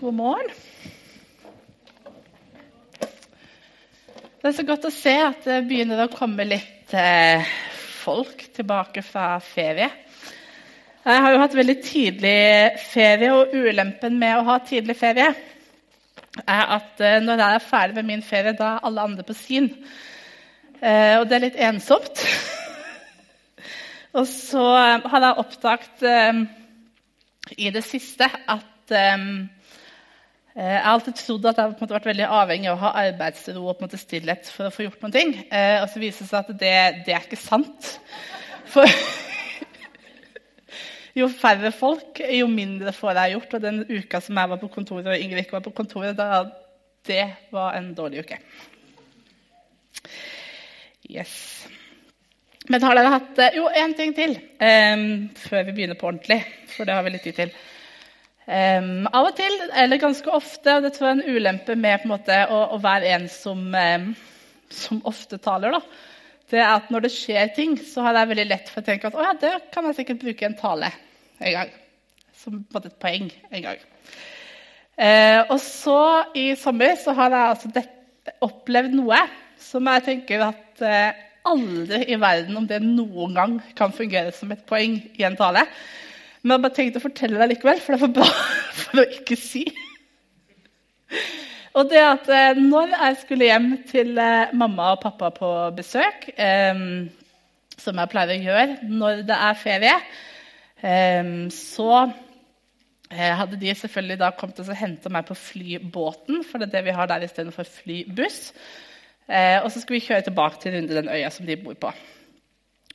God morgen. Det er så godt å se at det begynner å komme litt eh, folk tilbake fra ferie. Jeg har jo hatt veldig tidlig ferie, og ulempen med å ha tidlig ferie er at eh, når jeg er ferdig med min ferie, da er alle andre på sin. Eh, og det er litt ensomt. og så har jeg oppdaget i det siste at jeg har alltid trodd at jeg har vært veldig avhengig av å ha arbeidsro og stillhet for å få gjort noe. ting. og så viser det seg at det, det er ikke sant. For jo færre folk, jo mindre får jeg gjort. Og den uka som jeg var på kontoret og Ingrid ikke var på kontoret, da, det var en dårlig uke. Yes. Men har dere hatt Jo, én ting til um, før vi begynner på ordentlig. For det har vi litt tid til. Um, av og til, eller ganske ofte, og det tror jeg er en ulempe med en måte, å, å, være en som, um, som ofte taler, da, det er at når det skjer ting, så har jeg veldig lett for å tenke at å ja, det kan jeg sikkert bruke en tale en gang. Som på et poeng en gang. Uh, og så i sommer så har jeg altså det, opplevd noe som jeg tenker at uh, aldri i verden om det noen gang kan fungere som et poeng i en tale. Men jeg bare tenkte å fortelle deg likevel, for det er for bra for å ikke si. Og det at eh, når jeg skulle hjem til eh, mamma og pappa på besøk, eh, som jeg pleier å gjøre når det er ferie, så hadde de selvfølgelig da kommet og henta meg på flybåten, for det er det vi har der istedenfor flybuss. Eh, og så skulle vi kjøre tilbake til den øya som de bor på.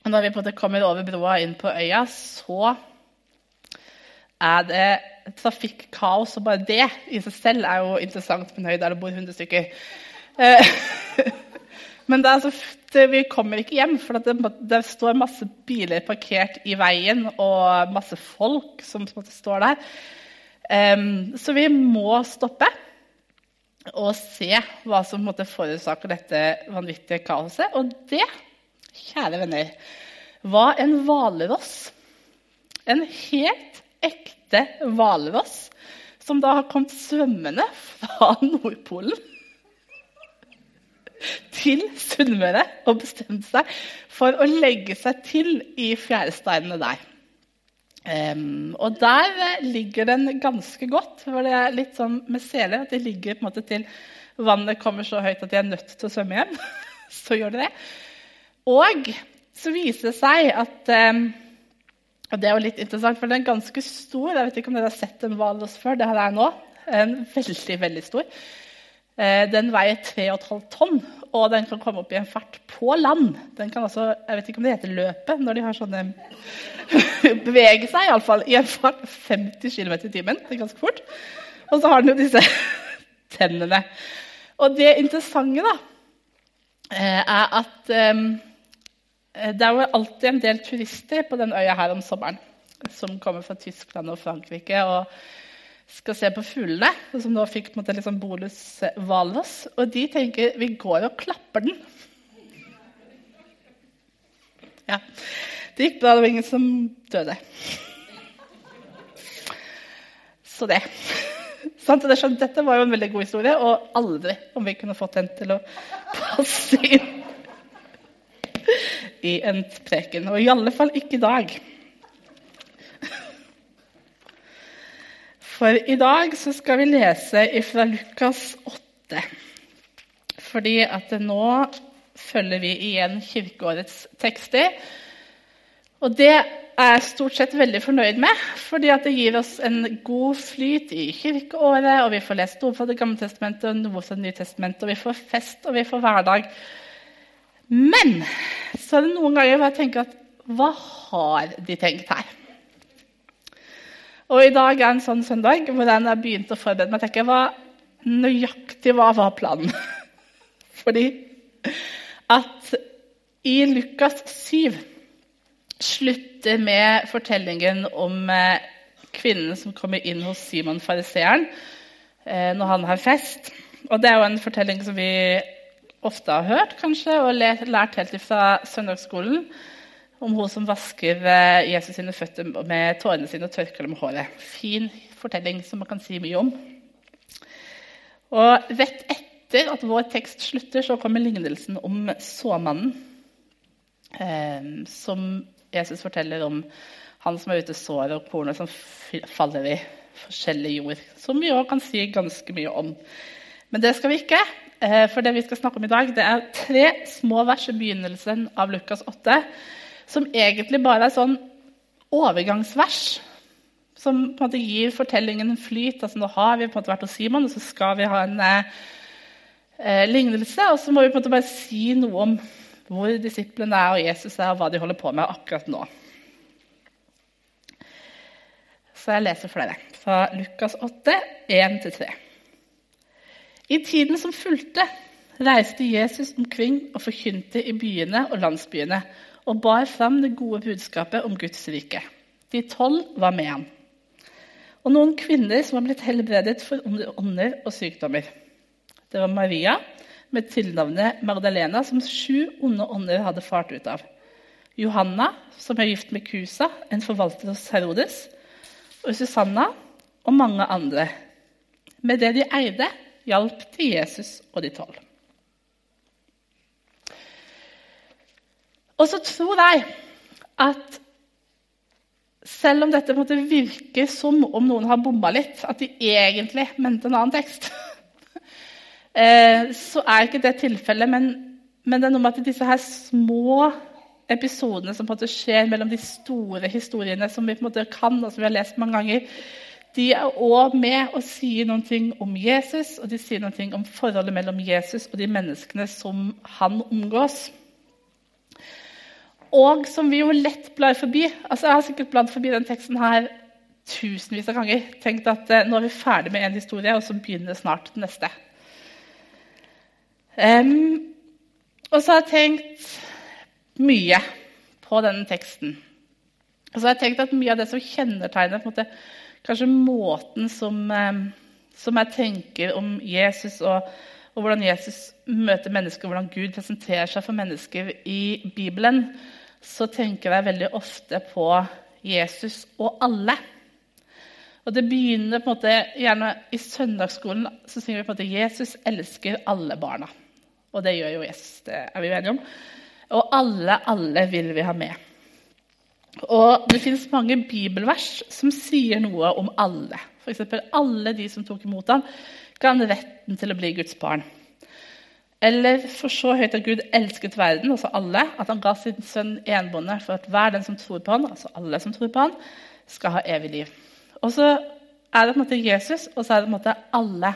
Og når vi på en måte kommer over broa inn på øya, så er det trafikkaos. Og bare det i seg selv er jo interessant på en øy der det bor 100 stykker. Eh, men det altså, det, vi kommer ikke hjem, for det, det, står masse biler parkert i veien, og masse folk som står der. Um, så vi må stoppe og se hva som måte, forårsaker dette vanvittige kaoset. Og det, kjære venner, var en hvalross. En helt ekte hvalross som da har kommet svømmende fra Nordpolen til Sunnmøre og bestemt seg for å legge seg til i fjæresteinene der. Um, og der ligger den ganske godt. for det er litt sånn med seler at de ligger på en måte til vannet kommer så høyt at de er nødt til å svømme hjem. så gjør de det. Og så viser det seg at um, og Det er jo litt interessant, for den er ganske stor. Jeg vet ikke om dere har sett en hvalross før. Det har jeg nå. En veldig, veldig stor. Eh, den veier 3,5 tonn, og den kan komme opp i en fart på land. Den kan også, Jeg vet ikke om det heter løpet når de har sånne Bevege seg iallfall i en fart 50 km i timen. Det er ganske fort. Og så har den jo disse tennene. Og det interessante da, eh, er at um, Eh, det er jo alltid en del turister på den øya her om sommeren som kommer fra Tyskland og Frankrike og skal se på fuglene. og Som nå fikk på en måte liksom bonus. Og de tenker vi går og klapper den. Ja. Det gikk bra. Det var ingen som døde. Så det. Dette var jo en veldig god historie, og aldri om vi kunne fått den til å passe inn i en preken. Og i alle fall ikke i dag. For i dag så skal vi lese fra Lukas 8. Fordi at nå følger vi igjen kirkeårets tekster. Og det er jeg stort sett veldig fornøyd med, fordi det gir oss en god flyt i kirkeåret. og Vi får lest noe fra Det gamle testamentet og noe fra Det nye testamentet, og vi får fest og vi får hverdag. Men så er det noen ganger hvor jeg tenker at hva har de tenkt her? Og i dag er en sånn søndag hvor jeg har begynt å forberede meg. tenker hva Nøyaktig hva var planen? Fordi at i Lukas 7 slutter med fortellingen om eh, kvinnen som kommer inn hos Simon fariseeren eh, når han har fest. Og Det er jo en fortelling som vi ofte har hørt kanskje, og lært helt fra søndagsskolen om hun som vasker eh, Jesus sine føtter med tårene sine og tørker dem med håret. Fin fortelling som man kan si mye om. Og rett etter at vår tekst slutter, så kommer lignelsen om såmannen. Eh, som Jesus forteller om han som er ute i såret, og kornet som faller i forskjellig jord. Som vi òg kan si ganske mye om. Men det skal vi ikke. Eh, for det vi skal snakke om i dag, det er tre små vers i begynnelsen av Lukas 8, som egentlig bare er sånn overgangsvers. Som på en måte gir fortellingen en flyt. altså Nå har vi på en måte vært hos Simon, og så skal vi ha en eh, eh, lignelse. Og så må vi på en måte bare si noe om hvor disiplene er, og Jesus er, og hva de holder på med akkurat nå. Så jeg leser flere fra Lukas 8, 1-3. I tiden som fulgte, reiste Jesus omkring og forkynte i byene og landsbyene og bar fram det gode budskapet om Guds rike. De tolv var med ham. Og noen kvinner som var blitt helbredet for ånder og sykdommer. Det var Maria med tilnavnet Magdalena, som sju onde ånder hadde fart ut av. Johanna, som er gift med Kusa, en forvalter hos Herodes. Og Susanna og mange andre. Med det de eide, hjalp til Jesus og de tolv. Og så tror jeg at selv om dette måtte virke som om noen har bomma litt, at de egentlig mente en annen tekst, eh, så er ikke det tilfellet. Men, men, det er noe med at disse her små episodene som skjer mellom de store historiene som vi kan, og som vi har lest mange ganger, de er òg med og sier noe om Jesus, og de sier noe om forholdet mellom Jesus og de menneskene som han omgås. Og som vi jo lett blar forbi. Altså, jeg har sikkert bladd forbi den teksten her tusenvis av ganger. Tenkt at eh, nå er vi ferdig med en historie, og så begynner snart den neste. Um, og så har jeg tenkt mye på denne teksten. Og så har jeg tenkt at Mye av det som kjennetegner på en måte, kanskje måten som, eh, som jeg tenker om Jesus og, og, hvordan Jesus møter mennesker, hvordan Gud presenterer seg for mennesker i Bibelen, så tenker jeg veldig ofte på Jesus og alle. Og det begynner på en måte, gjerne I søndagsskolen så synger vi på en måte 'Jesus elsker alle barna'. Og det gjør jo Jesus. Det er vi enige om. Og alle, alle vil vi ha med. Og Det finnes mange bibelvers som sier noe om alle. F.eks.: Alle de som tok imot ham, ga han retten til å bli Guds barn. Eller for så høyt at Gud elsket verden, altså alle, at han ga sin sønn enbåndet for at hver den som tror på han, altså alle som tror på han, skal ha evig liv. Og så er det på en måte Jesus, og så er det på en måte alle.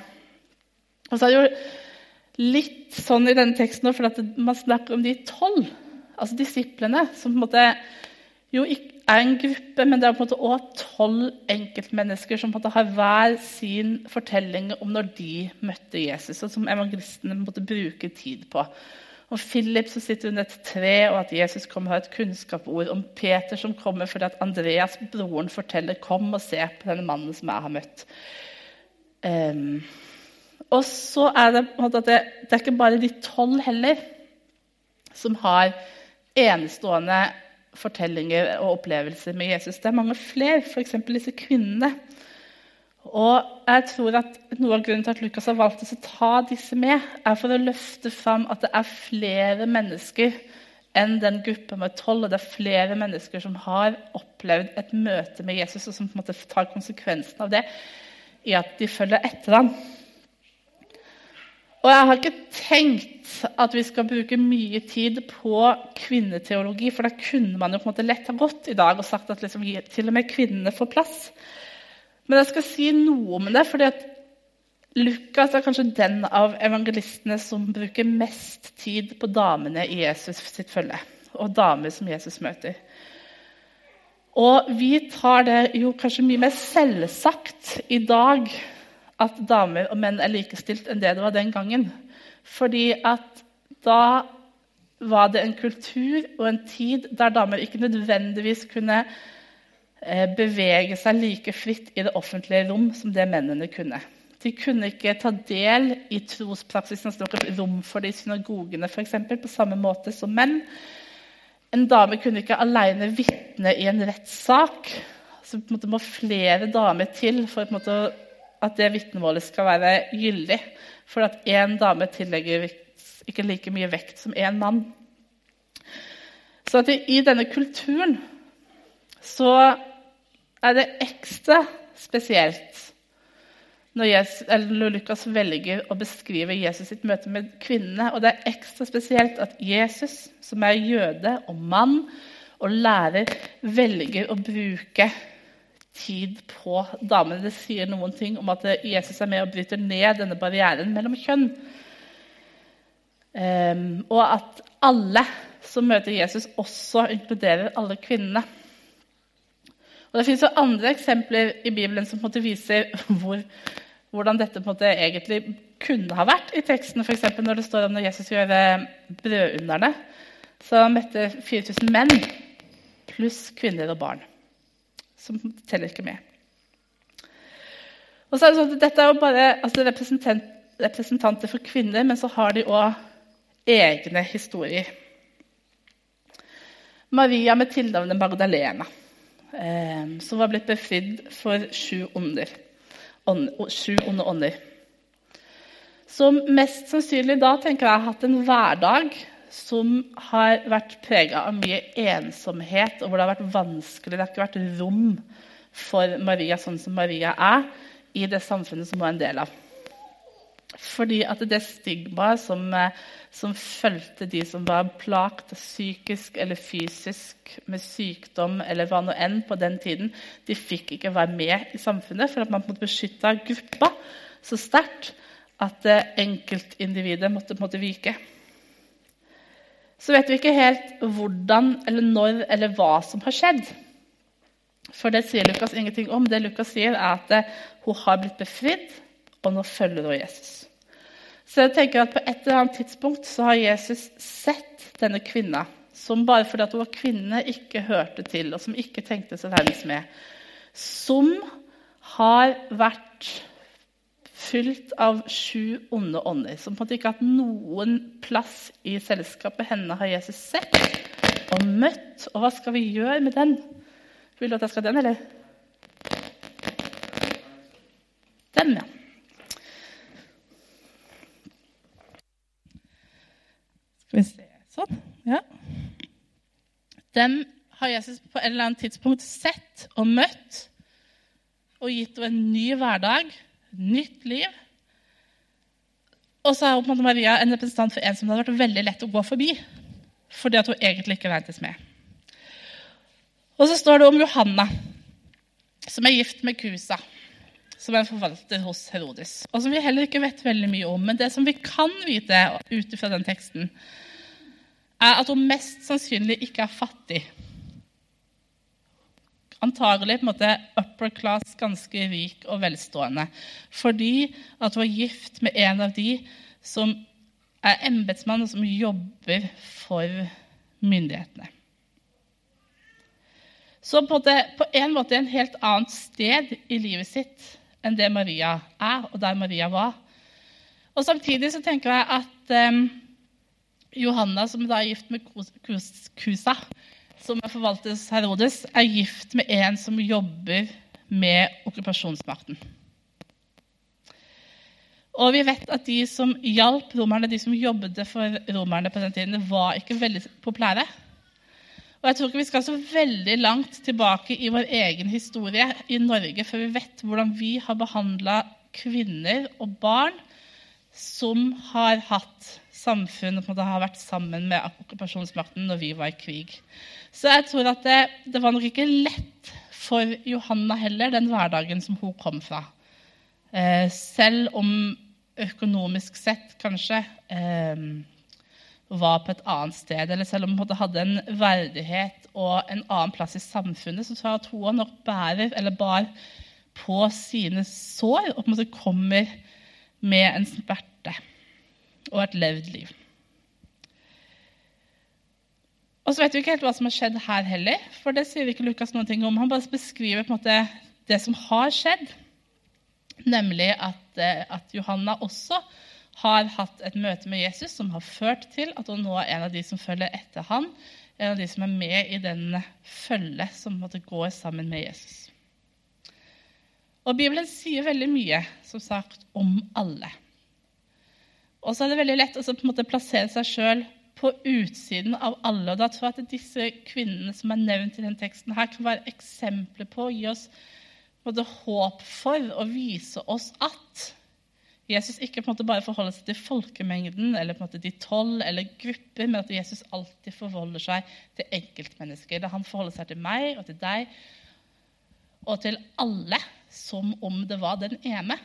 Og så er det jo litt sånn i denne teksten nå, for man snakker om de tolv, altså disiplene, som på en måte jo er en gruppe, men det er på en måte også tolv enkeltmennesker som på en måte har hver sin fortelling om når de møtte Jesus, og som evangelistene måtte bruke tid på. Og Philip som sitter under et tre, og at Jesus kommer har et kunnskapsord. Om Peter som kommer fordi at Andreas, broren, forteller 'Kom og se på denne mannen som jeg har møtt'. Um, og så er det på en måte det, det er ikke bare de tolv heller som har enestående fortellinger og opplevelser med Jesus. Det er mange flere, f.eks. disse kvinnene. Og jeg tror at Noe av grunnen til at Lukas har valgt å ta disse med, er for å løfte fram at det er flere mennesker enn den gruppa med tolv. Og det er flere mennesker som har opplevd et møte med Jesus, og som på en måte tar konsekvensen av det i at de følger etter ham. Og jeg har ikke tenkt at vi skal bruke mye tid på kvinneteologi, for da kunne man jo på en måte lett ha gått i dag og sagt at liksom, til og med kvinnene får plass. Men jeg skal si noe om det, fordi at Lukas er kanskje den av evangelistene som bruker mest tid på damene i Jesus sitt følge, og damer som Jesus møter. Og vi tar det jo kanskje mye mer selvsagt i dag at damer og menn er likestilt enn det det var den gangen. Fordi at da var det en kultur og en tid der damer ikke nødvendigvis kunne eh, bevege seg like fritt i det offentlige rom som det mennene kunne. De kunne ikke ta del i trospraksisen, altså rom for det i synagogene for eksempel, på samme måte som menn. En dame kunne ikke alene vitne i en rettssak. Så det må flere damer til for å at det vitnemålet skal være gyldig. For at én dame tillegger ikke like mye vekt som én mann. Så at i denne kulturen så er det ekstra spesielt når, Jesus, når, Lukas velger å beskrive Jesus sitt møte med kvinnene. Og det er ekstra spesielt at Jesus, som er jøde og mann og lærer, velger å bruke tid på damene. Det sier noen ting om at Jesus er med og bryter ned denne barrieren mellom kjønn. Um, og at alle som møter Jesus, også inkluderer alle kvinnene. Og Det finnes jo andre eksempler i Bibelen som viser hvor, hvordan dette egentlig kunne ha vært i teksten. F.eks. når det står om når Jesus gjør brødunderne. Så møtte 4000 menn pluss kvinner og barn. Som teller ikke med. Og så er det sånn at Dette er jo bare altså representanter for kvinner, men så har de òg egne historier. Maria med tilnavnet Magdalena eh, som var blitt befridd for sju, onder, sju onde ånder. Som mest sannsynlig da tenker jeg har hatt en hverdag som har vært prega av mye ensomhet, og hvor det har vært vanskelig. Det har ikke vært rom for Maria sånn som Maria er, i det samfunnet som hun er en del av. Fordi at det stigmaet som, eh, som fulgte de som var plagt psykisk eller fysisk med sykdom eller hva nå enn på den tiden, de fikk ikke være med i samfunnet for at man måtte beskytte gruppa så sterkt at eh, enkeltindividet måtte, måtte vike. Så vet vi ikke helt hvordan eller når eller hva som har skjedd. For det sier Lukas ingenting om. Det Lukas sier, er at eh, hun har blitt befridd, og nå følger hun Jesus. Så jeg tenker at På et eller annet tidspunkt så har Jesus sett denne kvinna som bare fordi hun var kvinne, ikke hørte til, og som ikke tenkte seg verdens med. Som har vært fylt av sju onde ånder. Som på en måte ikke har hatt noen plass i selskapet. Henne har Jesus sett og møtt. Og hva skal vi gjøre med den? Vil du at jeg skal den, eller? Den, ja. Skal vi se Sånn. Ja. Dem har Jesus på et eller annet tidspunkt sett og møtt og gitt henne en ny hverdag, nytt liv. Og så er hun Maria en representant for en som det hadde vært veldig lett å gå forbi. Fordi at hun egentlig ikke regnes med. Og så står det om Johanna, som er gift med Kusa som er forvalter hos Herodes. Og som vi heller ikke vet veldig mye om. Men det som vi kan vite ut fra den teksten, er at hun mest sannsynlig ikke er fattig. Antagelig på en måte upper class, ganske rik og velstående. Fordi at hun er gift med en av de som er embetsmann, og som jobber for myndighetene. Så på, det, på en måte en helt annet sted i livet sitt enn det Maria er, og der Maria var. Og Samtidig så tenker jeg at um, Johanna, som da er gift med Kusa, som er forvaltes Herodes, er gift med en som jobber med okkupasjonsmakten. Og vi vet at de som hjalp romerne, de som jobbet for romerne på den tiden, var ikke veldig populære. Og jeg tror ikke vi skal så veldig langt tilbake i vår egen historie i Norge før vi vet hvordan vi har behandla kvinner og barn som har hatt samfunn har vært sammen med okkupasjonsmakten når vi var i krig. Så jeg tror at det, det var nok ikke lett for Johanna heller, den hverdagen som hun kom fra. Eh, selv om økonomisk sett kanskje eh, var på et annet sted. Eller selv om hun hadde en verdighet og en annen plass i samfunnet, så tror jeg at hun nok bærer, eller bar på sine sår og på en måte kommer med en smerte og et levd liv. Og så vet vi ikke helt hva som har skjedd her heller, for det sier ikke Lukas noen ting om. Han bare beskriver på en måte det som har skjedd, nemlig at, eh, at Johanna også har hatt et møte med Jesus som har ført til at hun nå er en av de som følger etter han, en av de som er med i den følge som måtte gå sammen med Jesus. Og Bibelen sier veldig mye som sagt, om alle. Og så er det veldig lett å på en måte plassere seg sjøl på utsiden av alle. Og da tror jeg at disse kvinnene som er nevnt i denne teksten, her kan være eksempler på å gi oss både håp for å vise oss at Jesus ikke på en måte bare forholder seg til folkemengden eller på en måte de tolv eller grupper, men at Jesus alltid forholder seg til enkeltmennesker. Da han forholder seg til meg og til deg og til alle som om det var den ene.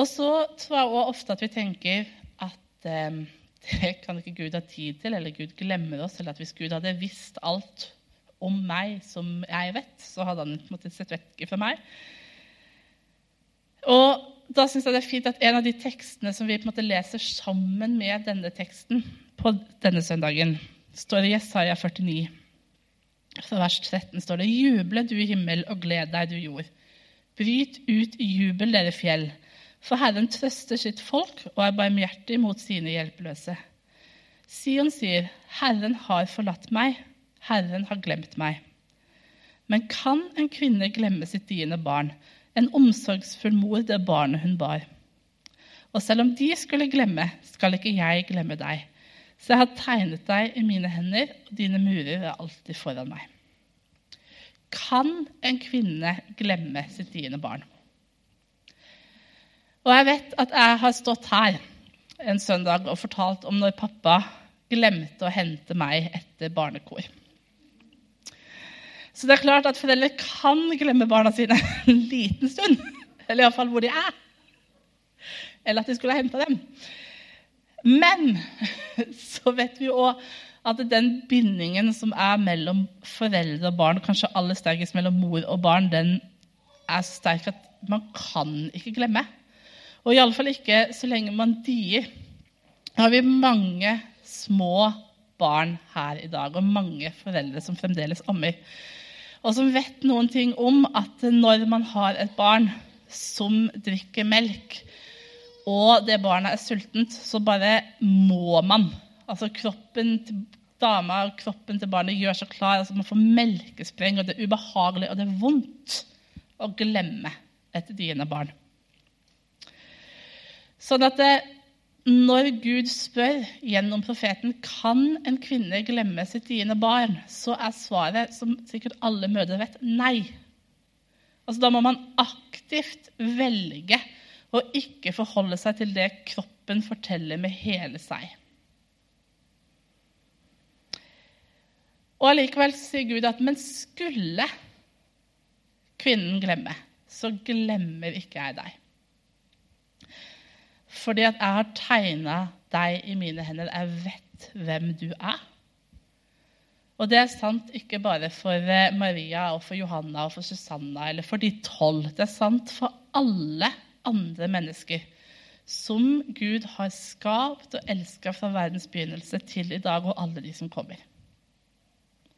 Og så tror jeg også ofte at vi tenker at eh, det kan ikke Gud ha tid til, eller Gud glemmer oss, eller at hvis Gud hadde visst alt om meg som jeg vet, så hadde han på en måte sett vekk fra meg. Og da syns jeg det er fint at en av de tekstene som vi på en måte leser sammen med denne teksten på denne søndagen, står i Jesaja 49. Fra vers 13 står det:" Juble, du himmel, og gled deg, du jord. Bryt ut jubel, dere fjell. For Herren trøster sitt folk og er barmhjertig mot sine hjelpeløse. Sion sier, 'Herren har forlatt meg, Herren har glemt meg.' Men kan en kvinne glemme sitt diende barn, en omsorgsfull mor det barnet hun bar? Og selv om de skulle glemme, skal ikke jeg glemme deg. Så jeg har tegnet deg i mine hender, og dine murer er alltid foran meg. Kan en kvinne glemme sitt diende barn? Og jeg vet at jeg har stått her en søndag og fortalt om når pappa glemte å hente meg etter barnekor. Så det er klart at foreldre kan glemme barna sine en liten stund. Eller iallfall hvor de er. Eller at de skulle ha henta dem. Men så vet vi òg at den bindingen som er mellom foreldre og barn, kanskje aller sterkest mellom mor og barn, den er så sterk at man kan ikke glemme. Og iallfall ikke så lenge man dier. Nå har vi mange små barn her i dag, og mange foreldre som fremdeles ammer. Og som vet noen ting om at når man har et barn som drikker melk, og det barnet er sultent, så bare må man. Altså kroppen til dama og kroppen til barnet gjør seg klar. altså Man får melkespreng, og det er ubehagelig og det er vondt å glemme et diende barn. Sånn at det, når Gud spør gjennom profeten kan en kvinne glemme sitt diende barn, så er svaret, som sikkert alle mødre vet, nei. Altså, da må man aktivt velge å ikke forholde seg til det kroppen forteller med hele seg. Og Allikevel sier Gud at men skulle kvinnen glemme, så glemmer ikke jeg deg. Fordi at jeg har tegna deg i mine hender. Jeg vet hvem du er. Og det er sant ikke bare for eh, Maria og for Johanna og for Susanna eller for de tolv. Det er sant for alle andre mennesker som Gud har skapt og elska fra verdens begynnelse til i dag, og alle de som kommer.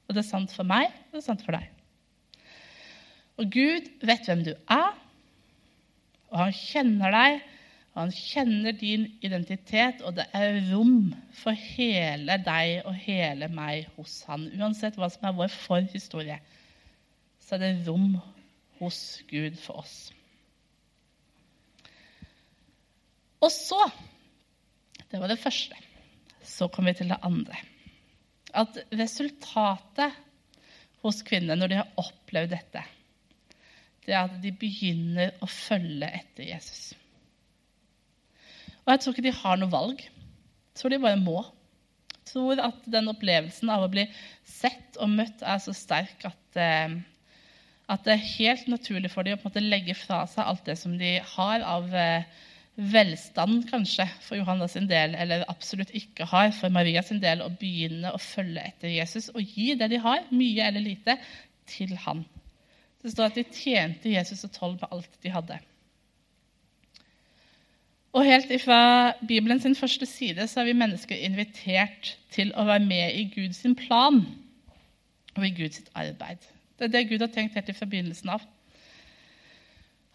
Og det er sant for meg, og det er sant for deg. Og Gud vet hvem du er, og han kjenner deg han kjenner din identitet, og det er rom for hele deg og hele meg hos han. Uansett hva som er vår forhistorie, så er det rom hos Gud for oss. Og så Det var det første. Så kom vi til det andre. At resultatet hos kvinner når de har opplevd dette, det er at de begynner å følge etter Jesus. Og jeg tror ikke de har noe valg. Jeg tror de bare må. Jeg tror at den opplevelsen av å bli sett og møtt er så sterk at, eh, at det er helt naturlig for dem å legge fra seg alt det som de har av eh, velstand, kanskje, for Johanna sin del, eller absolutt ikke har for Maria sin del, å begynne å følge etter Jesus og gi det de har, mye eller lite, til han. Det står at de tjente Jesus og tolv med alt de hadde. Og helt ifra Bibelen sin første side så er vi mennesker invitert til å være med i Guds plan og i Guds arbeid. Det er det Gud har tenkt helt fra begynnelsen av.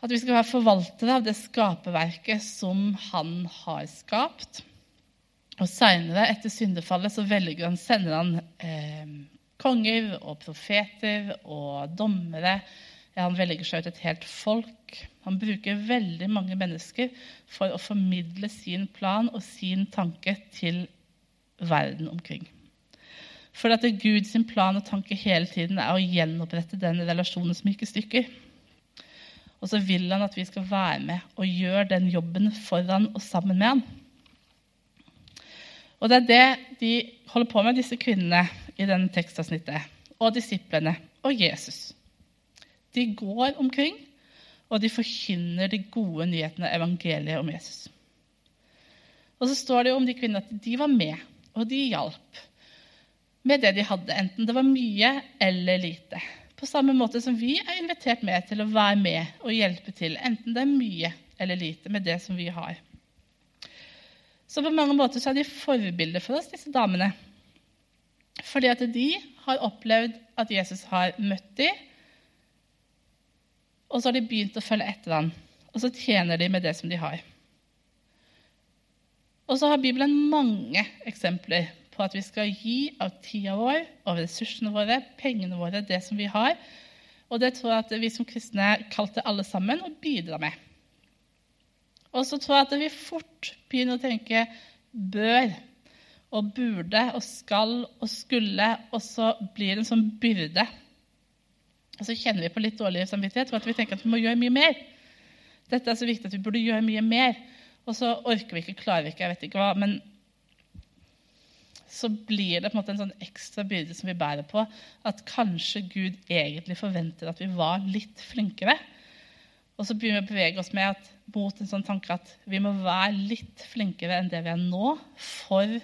At vi skal være forvaltere av det skaperverket som han har skapt. Og Seinere, etter syndefallet, så velger han, sender han eh, konger og profeter og dommere. Ja, han velger seg ut et helt folk. Han bruker veldig mange mennesker for å formidle sin plan og sin tanke til verden omkring. For at Guds plan og tanke hele tiden er å gjenopprette den relasjonen som gikk stykker. Og så vil han at vi skal være med og gjøre den jobben foran og sammen med han. Og det er det de holder på med, disse kvinnene i denne tekstavsnittet. Og disiplene og Jesus. De går omkring, og de forkynner de gode nyhetene, evangeliet om Jesus. Og så står det jo om de kvinnene at de var med, og de hjalp med det de hadde, enten det var mye eller lite. På samme måte som vi er invitert med til å være med og hjelpe til, enten det er mye eller lite, med det som vi har. Så på mange måter så er de forbilder for oss, disse damene. Fordi at de har opplevd at Jesus har møtt dem, og så har de begynt å følge etter ham. Og så tjener de med det som de har. Og så har Bibelen mange eksempler på at vi skal gi av tida vår, av ressursene våre, pengene våre, det som vi har. Og det tror jeg at vi som kristne kalte alle sammen å bidra med. Og så tror jeg at vi fort begynner å tenke bør og burde og skal og skulle, og så blir det en sånn byrde. Og så kjenner vi på litt dårlig samvittighet for at vi tenker at vi må gjøre mye mer. Dette er så viktig at vi burde gjøre mye mer. Og så orker vi ikke, klarer vi ikke, jeg vet ikke hva. Men så blir det på en måte en sånn ekstra byrde som vi bærer på. At kanskje Gud egentlig forventer at vi var litt flinkere. Og så begynner vi å bevege oss med at, mot en sånn tanke at vi må være litt flinkere enn det vi er nå, for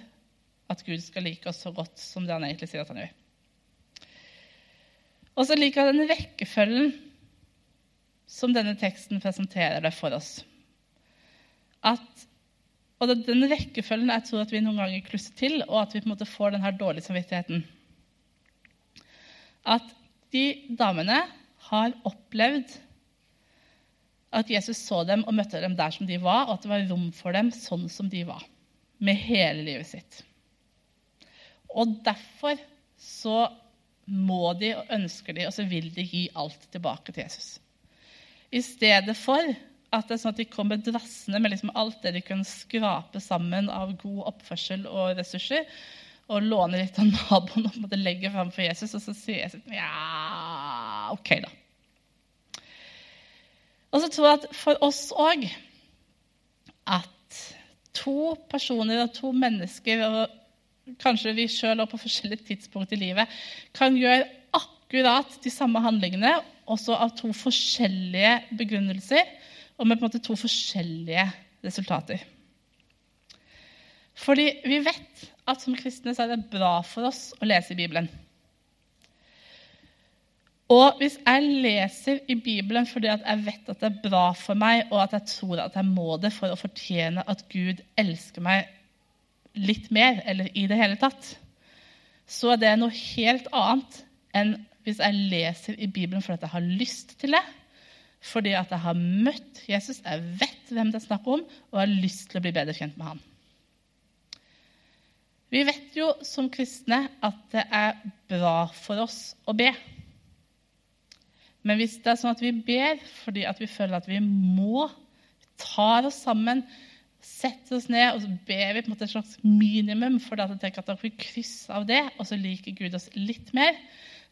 at Gud skal like oss så godt som det han egentlig sier at han gjør. Og så liker jeg den rekkefølgen som denne teksten presenterer det for oss. At, og den rekkefølgen jeg tror at vi noen ganger klusser til, og at vi på en måte får denne dårlige samvittigheten. At de damene har opplevd at Jesus så dem og møtte dem der som de var, og at det var rom for dem sånn som de var, med hele livet sitt. Og derfor så må de og ønsker de, og så vil de gi alt tilbake til Jesus. I stedet for at det er sånn at de kommer drassende med liksom alt det de kan skrape sammen av god oppførsel og ressurser, og låne litt av naboen og legge fram for Jesus, og så sier Jesus ja, OK, da. Og så tror jeg at for oss òg at to personer og to mennesker, og kanskje vi sjøl på forskjellige tidspunkt i livet, kan gjøre akkurat de samme handlingene, også av to forskjellige begrunnelser og med på en måte to forskjellige resultater. Fordi vi vet at som kristne så er det bra for oss å lese i Bibelen. Og hvis jeg leser i Bibelen fordi jeg vet at det er bra for meg, og at jeg tror at jeg må det for å fortjene at Gud elsker meg litt mer, eller i det hele tatt, så er det noe helt annet enn hvis jeg leser i Bibelen fordi jeg har lyst til det, fordi at jeg har møtt Jesus, jeg vet hvem det er snakk om, og jeg har lyst til å bli bedre kjent med han. Vi vet jo som kristne at det er bra for oss å be. Men hvis det er sånn at vi ber fordi at vi føler at vi må, vi tar oss sammen, setter oss ned og så ber vi på en måte et slags minimum for at, at da får kryss av det, og så liker Gud oss litt mer,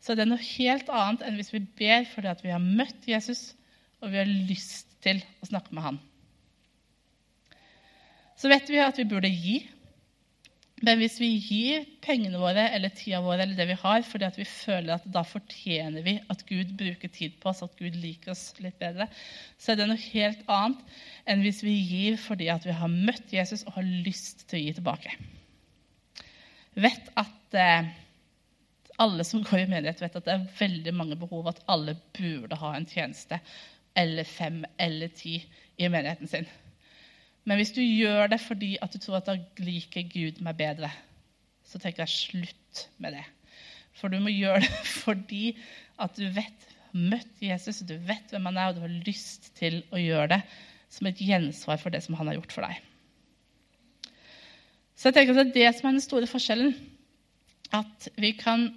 så det er noe helt annet enn hvis vi ber fordi at vi har møtt Jesus og vi har lyst til å snakke med han. Så vet vi at vi burde gi men hvis vi gir pengene våre eller tida vår eller det vi har, fordi vi føler at da fortjener vi at Gud bruker tid på oss, at Gud liker oss litt bedre, så er det noe helt annet enn hvis vi gir fordi vi har møtt Jesus og har lyst til å gi tilbake. Vet at eh, Alle som går i menighet, vet at det er veldig mange behov, at alle burde ha en tjeneste eller fem eller ti i menigheten sin. Men hvis du gjør det fordi at du tror at da liker Gud meg bedre, så tenker jeg slutt med det. For du må gjøre det fordi at du vet møtt Jesus, du vet hvem han er, og du har lyst til å gjøre det som et gjensvar for det som han har gjort for deg. Så jeg tenker at Det er det som er den store forskjellen. At vi kan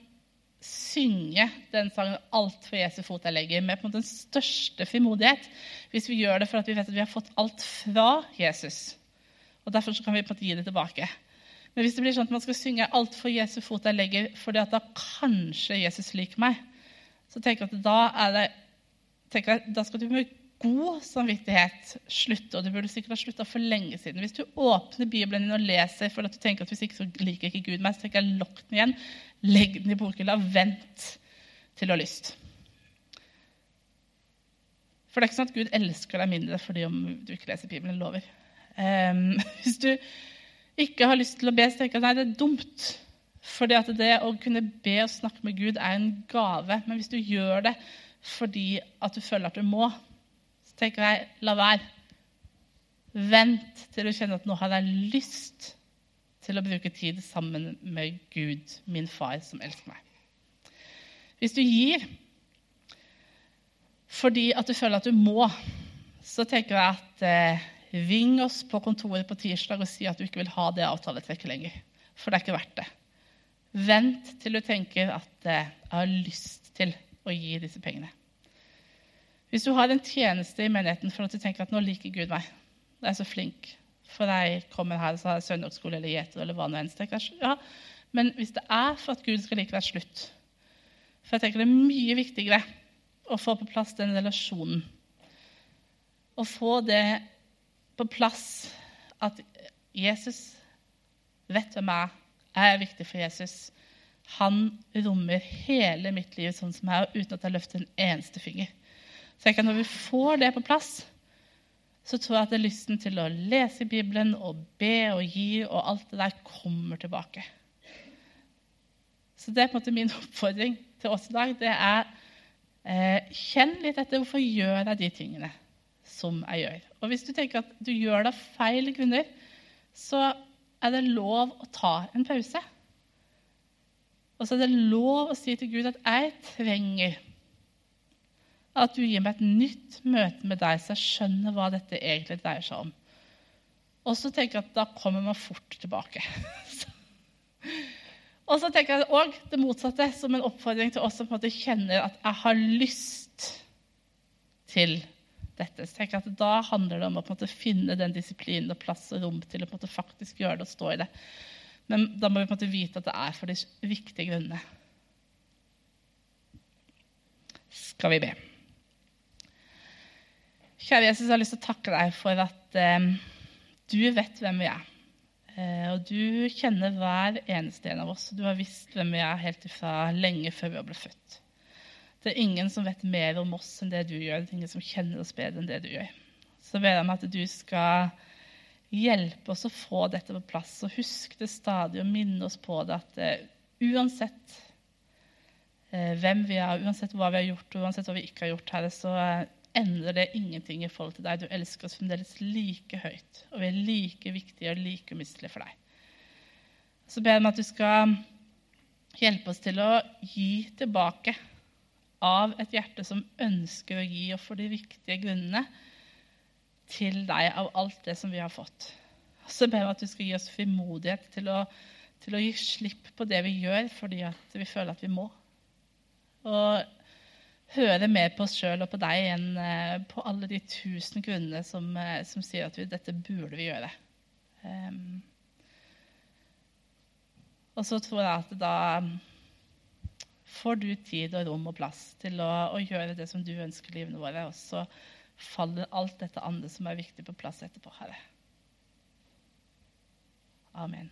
synge den sangen 'Alt for Jesu fot jeg legger' med på en måte den største frimodighet hvis vi gjør det for at vi vet at vi har fått alt fra Jesus. Og Derfor kan vi på en måte gi det tilbake. Men hvis det blir sånn at man skal synge 'Alt for Jesu fot jeg legger' fordi at da kanskje Jesus liker meg, så tenker jeg at da, det, tenker jeg, da skal du med god samvittighet slutte. Og du burde sikkert ha slutta for lenge siden. Hvis du åpner Bibelen din og leser for at du tenker at hvis ikke så liker ikke Gud meg, så tenker jeg lokk den igjen. Legg den i bokhylla. Vent til du har lyst. For det er ikke sånn at Gud elsker deg mindre fordi om du ikke leser Bibelen. lover. Um, hvis du ikke har lyst til å be, så tenker jeg at det er dumt. Fordi det å kunne be og snakke med Gud er en gave. Men hvis du gjør det fordi at du føler at du må, så tenker jeg la være. Vent til du kjenner at nå har jeg lyst til å bruke tid sammen med Gud, min far, som elsker meg. Hvis du gir fordi at du føler at du må, så tenker jeg at eh, ring oss på kontoret på tirsdag og si at du ikke vil ha det avtaletrekket lenger. For det er ikke verdt det. Vent til du tenker at eh, jeg har lyst til å gi disse pengene. Hvis du har en tjeneste i menigheten for at du tenker at nå liker Gud meg, jeg er så flink, for jeg kommer her og har søndagsskole eller gjeter eller hva nå enn. Ja, men hvis det er for at Gud skal like deg slutt For jeg tenker det er mye viktigere å få på plass den relasjonen. Å få det på plass at Jesus vet hvem jeg er. Jeg er viktig for Jesus. Han rommer hele mitt liv sånn som jeg er, uten at jeg løfter en eneste finger. Så jeg kan Når vi får det på plass, så tror jeg at lysten til å lese Bibelen og be og gi og alt det der kommer tilbake. Så det er på en måte min oppfordring til oss i dag. Det er eh, Kjenn litt etter hvorfor gjør jeg de tingene som jeg gjør. Og hvis du tenker at du gjør det av feil grunner, så er det lov å ta en pause. Og så er det lov å si til Gud at jeg trenger at du gir meg et nytt møte med deg, så jeg skjønner hva dette egentlig dreier seg om. Og så tenker jeg at da kommer man fort tilbake. og så tenker jeg òg det motsatte, som en oppfordring til oss som på en måte kjenner at jeg har lyst til dette. Så tenker jeg at Da handler det om å på en måte finne den disiplinen og plass og rom til å på en måte faktisk gjøre det og stå i det. Men da må vi på en måte vite at det er for de viktige grunnene. Skal vi be. Kjære Jesus, jeg har lyst til å takke deg for at eh, du vet hvem vi er. Eh, og du kjenner hver eneste en av oss. og Du har visst hvem vi er helt ifra lenge før vi ble født. Det er ingen som vet mer om oss enn det du gjør. Det er ingen som kjenner oss bedre enn det du gjør. Så ber jeg om at du skal hjelpe oss å få dette på plass, og huske det stadig og minne oss på det at eh, uansett eh, hvem vi er, uansett hva vi har gjort, og uansett hva vi ikke har gjort, her, så endrer det ingenting i forhold til deg. Du elsker oss fremdeles like høyt, og vi er like viktige og like umistelige for deg. Så ber jeg om at du skal hjelpe oss til å gi tilbake av et hjerte som ønsker å gi, og for de viktige grunnene til deg av alt det som vi har fått. Så ber jeg om at du skal gi oss frimodighet til å, til å gi slipp på det vi gjør fordi vi føler at vi må. Og høre mer på oss sjøl og på deg enn eh, på alle de tusen grunnene som, eh, som sier at vi, dette burde vi gjøre. Um, og så tror jeg at da får du tid og rom og plass til å, å gjøre det som du ønsker livene våre, og så faller alt dette andre som er viktig, på plass etterpå, Herre. Amen.